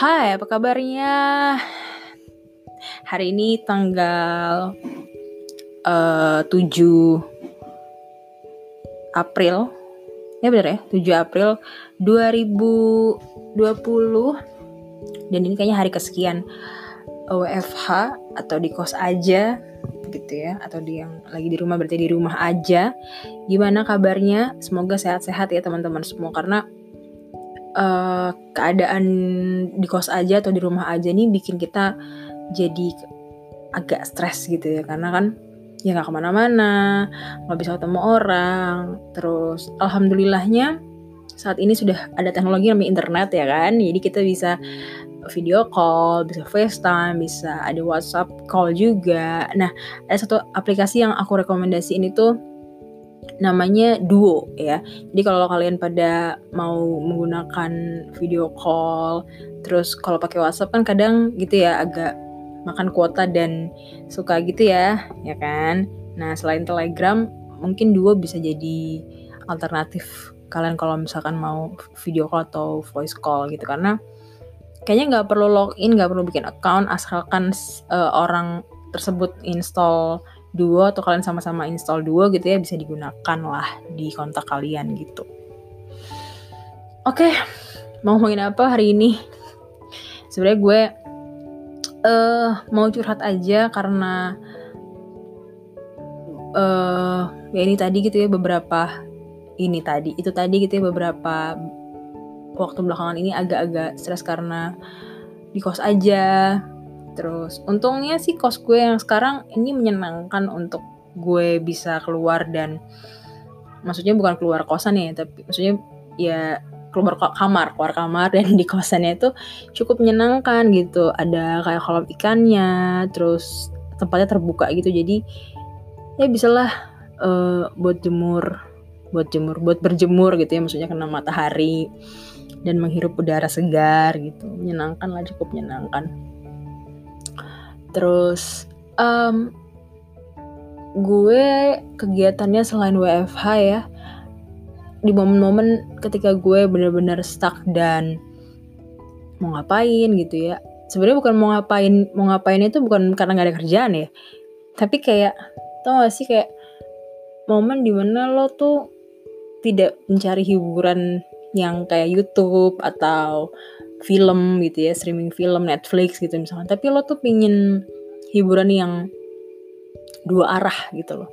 Hai, apa kabarnya? Hari ini tanggal uh, 7 April. Ya bener ya, 7 April 2020. Dan ini kayaknya hari kesekian WFH atau di kos aja gitu ya atau di yang lagi di rumah berarti di rumah aja gimana kabarnya semoga sehat-sehat ya teman-teman semua karena uh, keadaan di kos aja atau di rumah aja nih bikin kita jadi agak stres gitu ya. Karena kan ya nggak ke mana-mana nggak bisa ketemu orang. Terus alhamdulillahnya saat ini sudah ada teknologi namanya internet ya kan. Jadi kita bisa video call, bisa FaceTime, bisa ada WhatsApp call juga. Nah, ada satu aplikasi yang aku rekomendasi ini tuh namanya Duo ya. Jadi kalau kalian pada mau menggunakan video call, terus kalau pakai WhatsApp kan kadang gitu ya agak makan kuota dan suka gitu ya, ya kan? Nah, selain Telegram, mungkin Duo bisa jadi alternatif kalian kalau misalkan mau video call atau voice call gitu karena kayaknya nggak perlu login nggak perlu bikin account asalkan uh, orang tersebut install Duo atau kalian sama-sama install Duo gitu ya bisa digunakan lah di kontak kalian gitu. Oke, mau ngomongin apa hari ini? Sebenarnya gue uh, mau curhat aja karena uh, ya ini tadi gitu ya beberapa ini tadi itu tadi gitu ya beberapa waktu belakangan ini agak-agak stres karena di kos aja. Terus untungnya sih kos gue yang sekarang ini menyenangkan untuk gue bisa keluar dan maksudnya bukan keluar kosan ya, tapi maksudnya ya keluar kamar, keluar kamar dan di kosannya itu cukup menyenangkan gitu. Ada kayak kolam ikannya, terus tempatnya terbuka gitu. Jadi ya bisalah uh, buat jemur, buat jemur, buat berjemur gitu ya, maksudnya kena matahari dan menghirup udara segar gitu menyenangkan lah cukup menyenangkan terus um, gue kegiatannya selain WFH ya di momen-momen ketika gue bener-bener stuck dan mau ngapain gitu ya. Sebenarnya bukan mau ngapain mau ngapain itu bukan karena nggak ada kerjaan ya. Tapi kayak tau gak sih kayak momen di mana lo tuh tidak mencari hiburan yang kayak YouTube atau film gitu ya, streaming film Netflix gitu misalnya. Tapi lo tuh pingin hiburan yang dua arah gitu loh.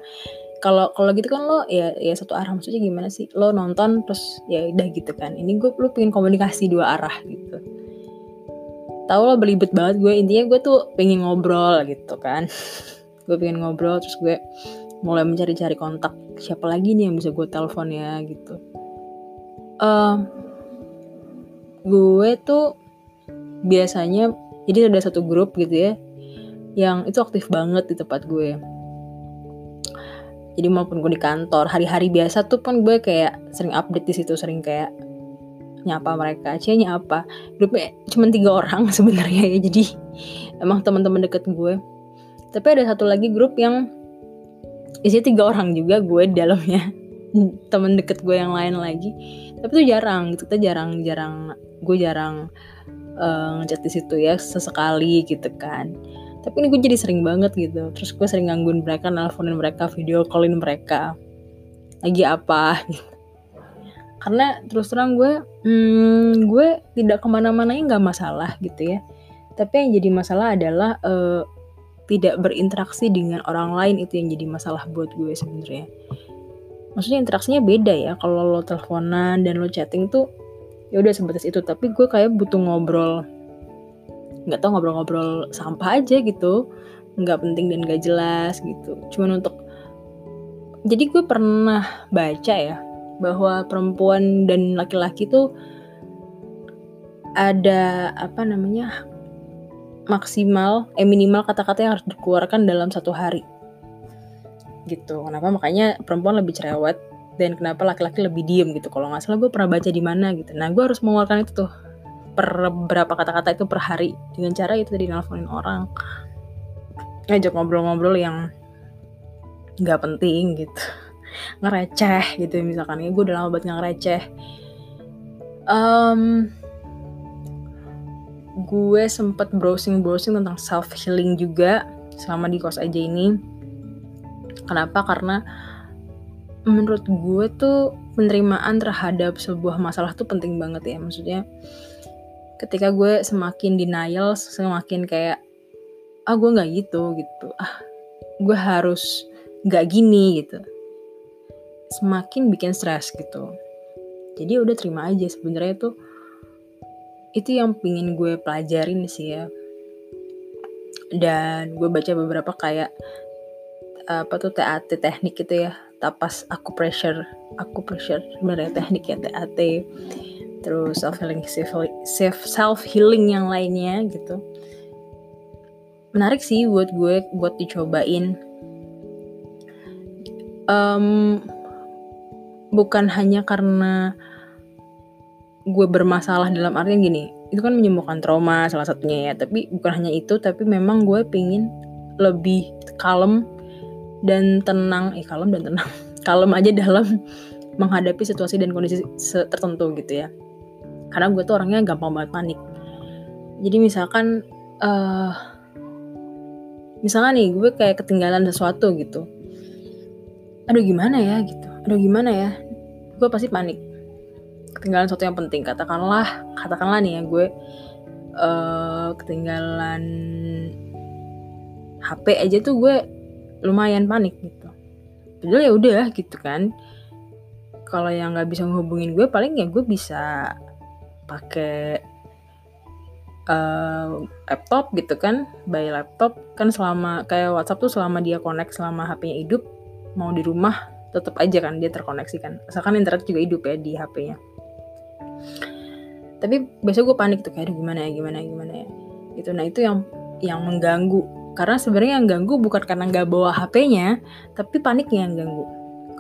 Kalau kalau gitu kan lo ya ya satu arah maksudnya gimana sih? Lo nonton terus ya udah gitu kan. Ini gue lo pingin komunikasi dua arah gitu. Tahu lo belibet banget gue intinya gue tuh pengen ngobrol gitu kan. gue pengen ngobrol terus gue mulai mencari-cari kontak siapa lagi nih yang bisa gue telepon ya gitu uh, gue tuh biasanya jadi ada satu grup gitu ya yang itu aktif banget di tempat gue. Jadi maupun gue di kantor hari-hari biasa tuh pun gue kayak sering update di situ sering kayak nyapa mereka cia apa grupnya cuma tiga orang sebenarnya ya jadi emang teman-teman deket gue. Tapi ada satu lagi grup yang isinya tiga orang juga gue di dalamnya temen deket gue yang lain lagi. Tapi tuh jarang gitu kita jarang jarang gue jarang uh, ngechat di situ ya sesekali gitu kan. Tapi ini gue jadi sering banget gitu. Terus gue sering gangguin mereka nelfonin mereka video callin mereka. Lagi apa? Karena terus terang gue hmm, gue tidak ke mana-mana nggak masalah gitu ya. Tapi yang jadi masalah adalah uh, tidak berinteraksi dengan orang lain itu yang jadi masalah buat gue sebenarnya maksudnya interaksinya beda ya kalau lo teleponan dan lo chatting tuh ya udah sebatas itu. Tapi gue kayak butuh ngobrol nggak tau ngobrol-ngobrol sampah aja gitu. Nggak penting dan gak jelas gitu. Cuman untuk jadi gue pernah baca ya bahwa perempuan dan laki-laki tuh ada apa namanya maksimal eh minimal kata-kata yang harus dikeluarkan dalam satu hari gitu. Kenapa? Makanya perempuan lebih cerewet dan kenapa laki-laki lebih diem gitu. Kalau nggak salah gue pernah baca di mana gitu. Nah gue harus mengeluarkan itu tuh per berapa kata-kata itu per hari dengan cara itu tadi nelfonin orang ngajak ngobrol-ngobrol yang nggak penting gitu. Ngereceh gitu misalkan. Ya gue udah lama banget ngereceh. Um, gue sempet browsing browsing tentang self healing juga selama di kos aja ini kenapa? Karena menurut gue tuh penerimaan terhadap sebuah masalah tuh penting banget ya. Maksudnya ketika gue semakin denial semakin kayak ah gue nggak gitu gitu. Ah gue harus nggak gini gitu. Semakin bikin stres gitu. Jadi udah terima aja sebenarnya tuh itu yang pingin gue pelajarin sih ya. Dan gue baca beberapa kayak apa tuh TAT teknik gitu ya. Tapas aku pressure aku pressure. Sebenarnya teknik ya TAT terus self healing self self healing yang lainnya gitu. Menarik sih buat gue buat dicobain. Um, bukan hanya karena gue bermasalah dalam artian gini itu kan menyembuhkan trauma salah satunya ya. Tapi bukan hanya itu tapi memang gue pingin lebih kalem dan tenang eh kalem dan tenang. Kalem aja dalam menghadapi situasi dan kondisi tertentu gitu ya. Karena gue tuh orangnya gampang banget panik. Jadi misalkan uh, misalkan nih gue kayak ketinggalan sesuatu gitu. Aduh gimana ya gitu. Aduh gimana ya. Gue pasti panik. Ketinggalan sesuatu yang penting. Katakanlah katakanlah nih ya gue uh, ketinggalan HP aja tuh gue lumayan panik gitu. Padahal ya udah gitu kan. Kalau yang nggak bisa ngehubungin gue paling ya gue bisa pakai uh, laptop gitu kan. By laptop kan selama kayak WhatsApp tuh selama dia connect selama HP-nya hidup mau di rumah tetap aja kan dia terkoneksi kan. Asalkan internet juga hidup ya di HP-nya tapi biasa gue panik tuh kayak gimana ya gimana ya gimana ya. Gitu. Nah itu yang yang mengganggu karena sebenarnya yang ganggu bukan karena nggak bawa HP-nya tapi paniknya yang ganggu.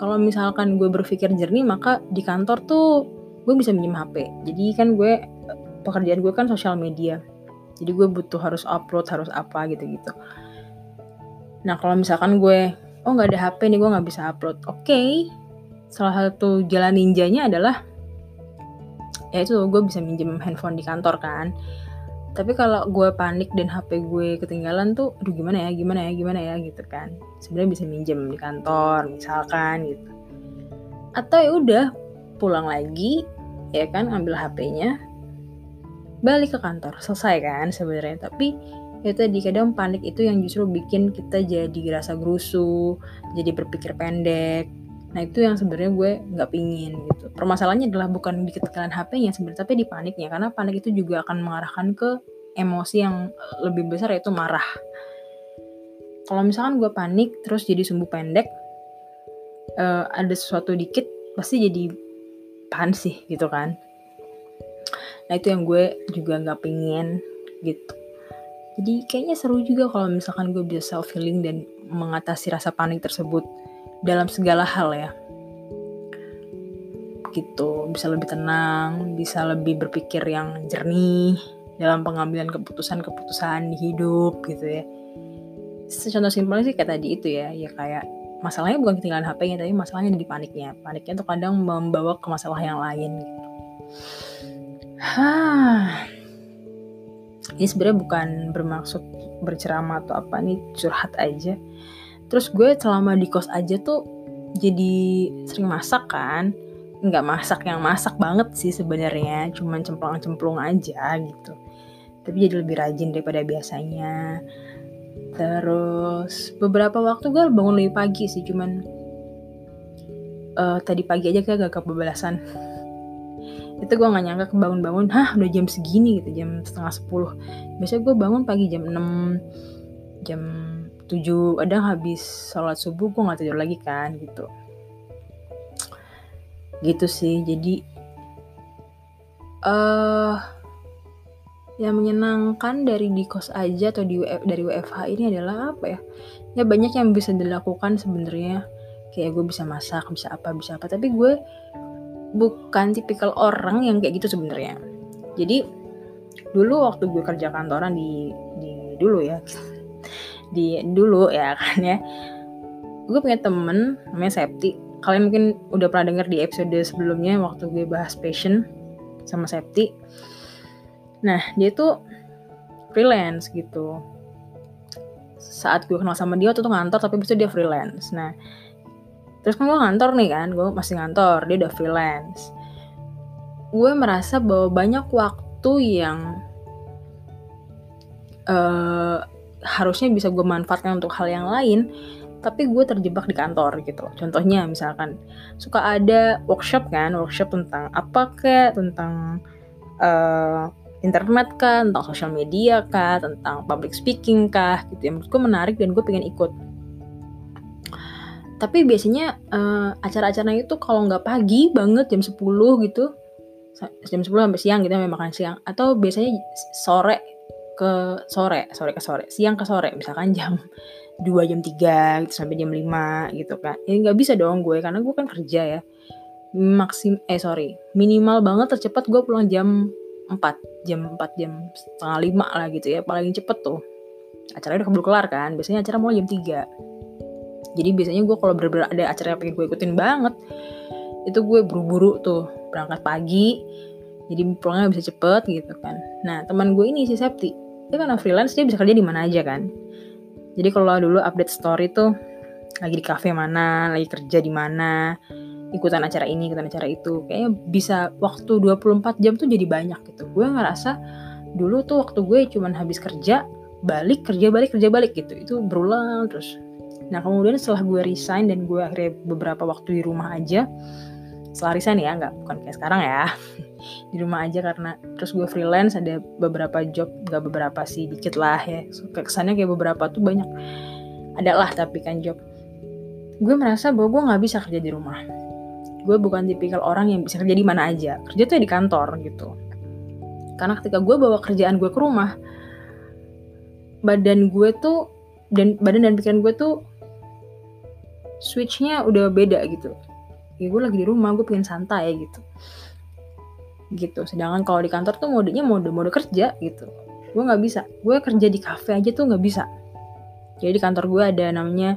Kalau misalkan gue berpikir jernih maka di kantor tuh gue bisa minjem HP jadi kan gue pekerjaan gue kan sosial media. Jadi gue butuh harus upload harus apa gitu gitu nah kalau misalkan gue oh nggak ada HP nih gue nggak bisa upload. Oke okay. salah satu jalan ninjanya adalah ya itu gue bisa minjem handphone di kantor kan tapi kalau gue panik dan HP gue ketinggalan tuh aduh gimana ya gimana ya gimana ya gitu kan. Sebenarnya bisa minjem di kantor misalkan gitu. Atau ya udah pulang lagi ya kan ambil HP-nya balik ke kantor. Selesai kan sebenarnya. Tapi ya tadi kadang panik itu yang justru bikin kita jadi gerasa gerusu jadi berpikir pendek Nah itu yang sebenarnya gue nggak pingin gitu. Permasalahannya adalah bukan di ketinggalan HP-nya sebenarnya, tapi di paniknya karena panik itu juga akan mengarahkan ke emosi yang lebih besar yaitu marah. Kalau misalkan gue panik terus jadi sumbu pendek, uh, ada sesuatu dikit pasti jadi pan sih gitu kan. Nah itu yang gue juga nggak pingin gitu. Jadi kayaknya seru juga kalau misalkan gue bisa self healing dan mengatasi rasa panik tersebut dalam segala hal ya. Gitu bisa lebih tenang bisa lebih berpikir yang jernih dalam pengambilan keputusan-keputusan di hidup gitu ya. Contoh simpelnya sih kayak tadi itu ya ya kayak masalahnya bukan ketinggalan HP-nya tapi masalahnya di paniknya. Paniknya tuh kadang membawa ke masalah yang lain gitu. Hah. ini sebenarnya bukan bermaksud berceramah atau apa nih curhat aja terus gue selama di kos aja tuh jadi sering masak kan. Nggak masak yang masak banget sih sebenarnya cuman cemplung-cemplung aja gitu. Tapi jadi lebih rajin daripada biasanya. Terus beberapa waktu gue bangun lebih pagi sih cuman uh, tadi pagi aja kayak gak kebablasan. Itu gue gak nyangka kebangun-bangun hah udah jam segini gitu jam setengah sepuluh. Biasanya gue bangun pagi jam 6 jam tujuh kadang habis sholat subuh gue nggak tidur lagi kan gitu. Gitu sih jadi uh, yang menyenangkan dari di kos aja atau di dari WFH ini adalah apa ya? Ya banyak yang bisa dilakukan sebenarnya. Kayak gue bisa masak bisa apa bisa apa. Tapi gue bukan tipikal orang yang kayak gitu sebenarnya. Jadi dulu waktu gue kerja kantoran di di dulu ya di dulu ya kan ya. Gue punya temen namanya Septi. Kalian mungkin udah pernah denger di episode sebelumnya waktu gue bahas passion sama Septi. Nah dia tuh freelance gitu. Saat gue kenal sama dia waktu itu ngantor tapi bisa dia freelance. Nah terus kan gue ngantor nih kan gue masih ngantor dia udah freelance. Gue merasa bahwa banyak waktu yang uh, harusnya bisa gue manfaatkan untuk hal yang lain tapi gue terjebak di kantor gitu contohnya misalkan suka ada workshop kan workshop tentang apa kayak tentang uh, internet kah, tentang sosial media kah, tentang public speaking kah, gitu ya. Menurut gue menarik dan gue pengen ikut. Tapi biasanya uh, acara-acaranya itu kalau nggak pagi banget jam 10 gitu, jam 10 sampai siang gitu makan siang. Atau biasanya sore ke sore, sore ke sore, siang ke sore, misalkan jam 2 jam 3 gitu sampai jam 5 gitu kan. Ya nggak bisa dong gue karena gue kan kerja ya. Maksim eh sorry, minimal banget tercepat gue pulang jam 4 jam 4 jam setengah 5 lah gitu ya paling cepet tuh acaranya udah keburu kelar kan biasanya acara mulai jam 3 jadi biasanya gue kalau bener-bener ada acara yang pengen gue ikutin banget itu gue buru-buru tuh berangkat pagi jadi pulangnya bisa cepet gitu kan nah teman gue ini si Septi dia karena freelance dia bisa kerja di mana aja kan jadi kalau dulu update story tuh lagi di cafe mana lagi kerja di mana ikutan acara ini, ikutan acara itu. Kayaknya bisa waktu 24 jam tuh jadi banyak gitu. Gue ngerasa dulu tuh waktu gue cuman habis kerja, balik, kerja balik, kerja balik gitu. Itu berulang terus. Nah kemudian setelah gue resign dan gue akhirnya beberapa waktu di rumah aja, setelah resign ya, nggak bukan kayak sekarang ya, di rumah aja karena terus gue freelance ada beberapa job, nggak beberapa sih, dikit lah ya. So, kesannya kayak beberapa tuh banyak, ada lah tapi kan job. Gue merasa bahwa gue nggak bisa kerja di rumah. Gue bukan tipikal orang yang bisa kerja di mana aja. Kerja tuh ya di kantor gitu. Karena ketika gue bawa kerjaan gue ke rumah badan gue tuh dan badan dan pikiran gue tuh switchnya udah beda gitu ya gue lagi di rumah gue pengen santai gitu. Gitu. Sedangkan kalau di kantor tuh modenya mode mode kerja gitu. Gue nggak bisa. Gue kerja di cafe aja tuh nggak bisa. Jadi di kantor gue ada namanya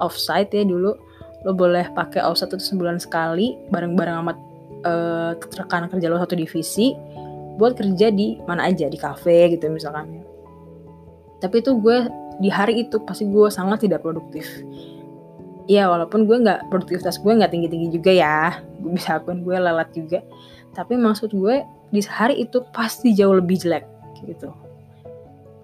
offsite ya dulu. Lo boleh pakai offset itu sebulan sekali bareng-bareng sama uh, rekan kerja lo satu divisi buat kerja di mana aja di cafe gitu misalkan. Tapi itu gue di hari itu pasti gue sangat tidak produktif ya walaupun gue nggak produktivitas gue nggak tinggi tinggi juga ya. Gue bisa akun gue lelat juga. Tapi maksud gue di hari itu pasti jauh lebih jelek gitu.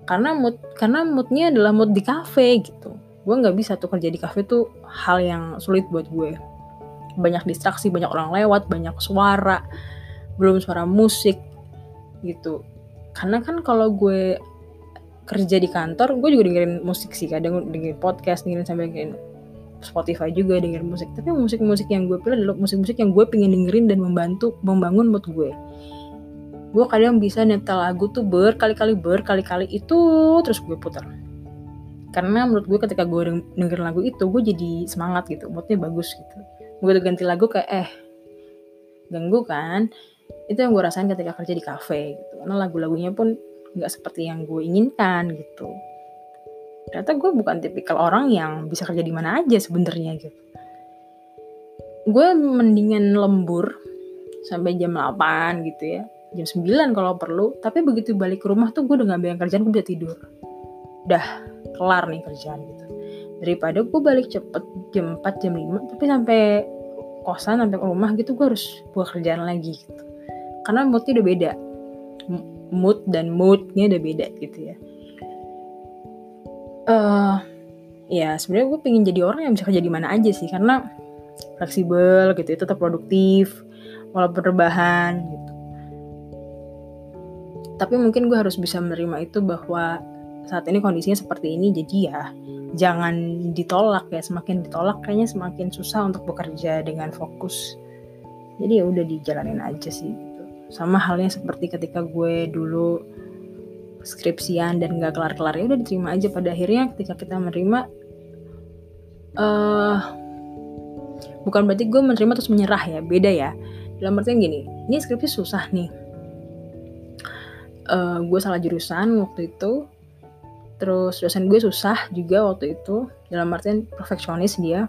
Karena mood karena moodnya adalah mood di cafe gitu. Gue nggak bisa tuh kerja di cafe tuh hal yang sulit buat gue. Banyak distraksi banyak orang lewat banyak suara belum suara musik gitu. Karena kan kalau gue kerja di kantor gue juga dengerin musik sih. Kadang dengerin podcast dengerin sambil dengerin Spotify juga dengerin musik. Tapi musik-musik yang gue pilih adalah musik-musik yang gue pengen dengerin dan membantu membangun mood gue. Gue kadang bisa nyetel lagu tuh berkali-kali berkali-kali itu terus gue putar. Karena menurut gue ketika gue dengerin lagu itu gue jadi semangat gitu moodnya bagus gitu. Gue udah ganti lagu kayak eh ganggu kan? Itu yang gue rasain ketika kerja di cafe gitu. Karena lagu-lagunya pun nggak seperti yang gue inginkan gitu ternyata gue bukan tipikal orang yang bisa kerja di mana aja sebenarnya gitu. Gue mendingan lembur sampai jam 8 gitu ya. Jam 9 kalau perlu. Tapi begitu balik ke rumah tuh gue udah ngambil kerjaan gue bisa tidur. Udah kelar nih kerjaan gitu. Daripada gue balik cepet jam 4 jam 5 tapi sampai kosan sampai ke rumah gitu gue harus buat kerjaan lagi gitu. Karena moodnya udah beda. Mood dan moodnya udah beda gitu ya uh, ya sebenarnya gue pengen jadi orang yang bisa kerja di mana aja sih karena fleksibel gitu ya tetap produktif walaupun rebahan gitu tapi mungkin gue harus bisa menerima itu bahwa saat ini kondisinya seperti ini jadi ya jangan ditolak ya semakin ditolak kayaknya semakin susah untuk bekerja dengan fokus jadi ya udah dijalanin aja sih gitu. sama halnya seperti ketika gue dulu skripsian dan gak kelar-kelar ya udah diterima aja. Pada akhirnya ketika kita menerima uh, bukan berarti gue menerima terus menyerah ya beda ya. Dalam artian gini ini skripsi susah nih. Uh, gue salah jurusan waktu itu terus dosen gue susah juga waktu itu. Dalam artian perfeksionis dia.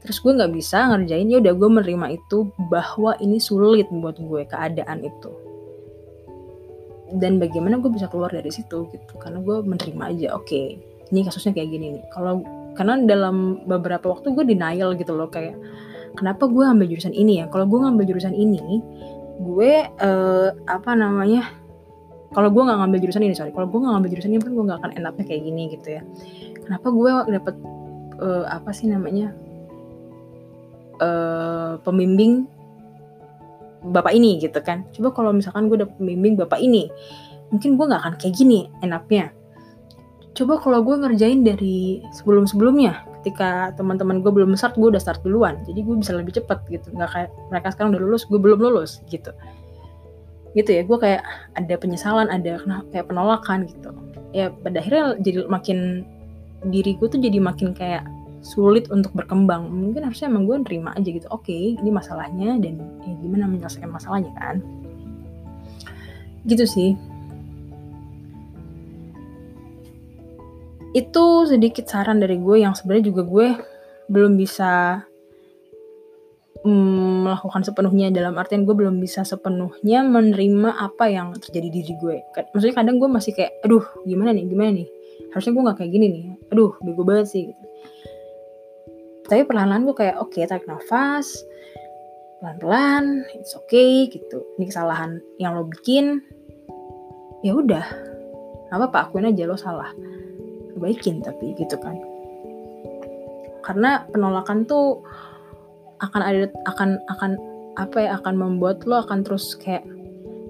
Terus gue nggak bisa ngerjain ya udah gue menerima itu bahwa ini sulit buat gue keadaan itu dan bagaimana gue bisa keluar dari situ gitu. Karena gue menerima aja oke okay, ini kasusnya kayak gini nih. Kalau karena dalam beberapa waktu gue denial gitu loh kayak kenapa gue ambil jurusan ini ya? Kalau gue ngambil jurusan ini gue uh, apa namanya kalau gue nggak ngambil jurusan ini sorry kalau gue nggak ngambil jurusan ini kan gue nggak akan enaknya kayak gini gitu ya. Kenapa gue dapet uh, apa sih namanya uh, pembimbing bapak ini gitu kan. Coba kalau misalkan gue dapet pembimbing bapak ini mungkin gue nggak akan kayak gini enaknya. Coba kalau gue ngerjain dari sebelum sebelumnya ketika teman-teman gue belum start gue udah start duluan. Jadi gue bisa lebih cepet gitu. Nggak kayak mereka sekarang udah lulus gue belum lulus gitu. Gitu ya gue kayak ada penyesalan ada kayak penolakan gitu. Ya pada akhirnya jadi makin diri gue tuh jadi makin kayak sulit untuk berkembang. Mungkin harusnya emang gue nerima aja gitu oke okay, ini masalahnya dan ya gimana menyelesaikan masalahnya kan? Gitu sih. Itu sedikit saran dari gue yang sebenarnya juga gue belum bisa mm, melakukan sepenuhnya. Dalam artian gue belum bisa sepenuhnya menerima apa yang terjadi di diri gue. Maksudnya kadang gue masih kayak aduh gimana nih gimana nih? Harusnya gue nggak kayak gini nih. Aduh bego banget sih gitu tapi perlahan-lahan gue kayak oke okay, tarik nafas pelan-pelan it's okay gitu. Ini kesalahan yang lo bikin ya udah. Apa apa akuin aja lo salah. Baikin tapi gitu kan. Karena penolakan tuh akan ada akan akan apa ya akan membuat lo akan terus kayak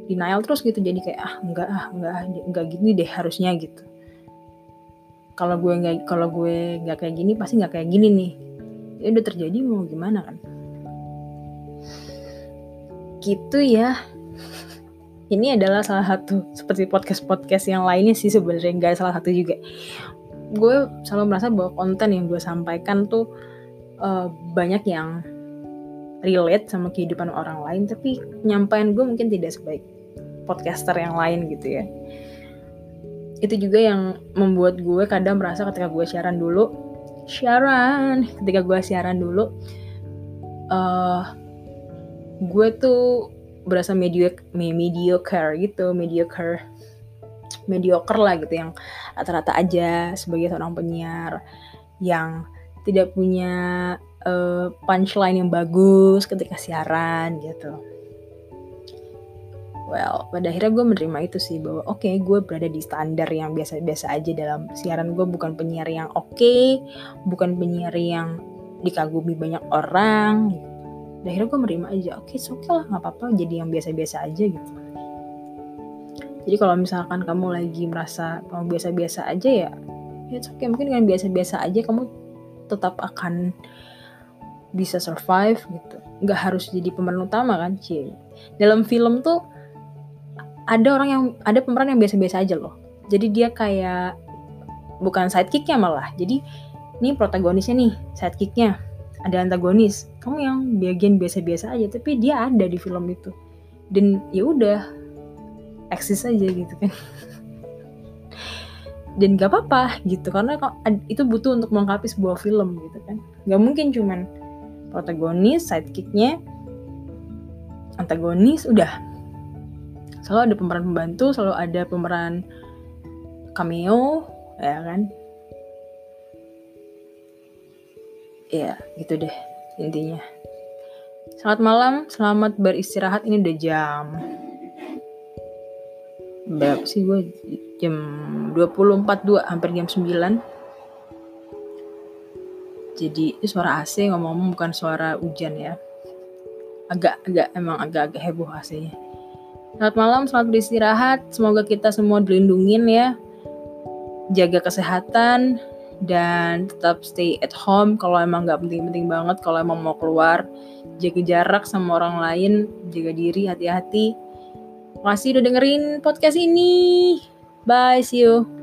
denial terus gitu. Jadi kayak ah enggak ah enggak enggak gini deh harusnya gitu. Kalau gue nggak kalau gue nggak kayak gini pasti nggak kayak gini nih ya udah terjadi mau gimana kan? Gitu ya. Ini adalah salah satu seperti podcast podcast yang lainnya sih sebenarnya nggak salah satu juga. Gue selalu merasa bahwa konten yang gue sampaikan tuh uh, banyak yang relate sama kehidupan orang lain tapi nyampaian gue mungkin tidak sebaik podcaster yang lain gitu ya. Itu juga yang membuat gue kadang merasa ketika gue siaran dulu siaran. Ketika gue siaran dulu uh, gue tuh berasa mediocre mediocre gitu mediocre mediocre lah gitu yang rata-rata aja sebagai seorang penyiar yang tidak punya uh, punchline yang bagus ketika siaran gitu well pada akhirnya gue menerima itu sih bahwa oke okay, gue berada di standar yang biasa-biasa aja dalam siaran gue bukan penyiar yang oke okay, bukan penyiar yang dikagumi banyak orang gitu. Akhirnya gue menerima aja oke okay, oke okay lah nggak apa-apa jadi yang biasa-biasa aja gitu jadi kalau misalkan kamu lagi merasa kamu biasa-biasa aja ya ya oke okay. mungkin dengan biasa-biasa aja kamu tetap akan bisa survive gitu nggak harus jadi pemeran utama kan cie dalam film tuh ada orang yang ada pemeran yang biasa-biasa aja loh. Jadi dia kayak bukan sidekicknya malah. Jadi ini protagonisnya nih sidekicknya. Ada antagonis. Kamu yang bagian biasa-biasa aja tapi dia ada di film itu. Dan ya udah eksis aja gitu kan. Dan gak apa-apa gitu karena itu butuh untuk melengkapi sebuah film gitu kan. Gak mungkin cuman protagonis sidekicknya antagonis udah selalu ada pemeran pembantu selalu ada pemeran cameo ya kan? Ya gitu deh intinya. Selamat malam selamat beristirahat ini udah jam berapa sih gue jam 20.42 hampir jam 9 jadi itu suara AC ngomong-ngomong bukan suara hujan ya. Agak agak emang agak agak heboh AC-nya Selamat malam, selamat beristirahat. Semoga kita semua dilindungin ya. Jaga kesehatan dan tetap stay at home kalau emang nggak penting-penting banget. Kalau emang mau keluar, jaga jarak sama orang lain, jaga diri, hati-hati. Makasih udah dengerin podcast ini. Bye, see you.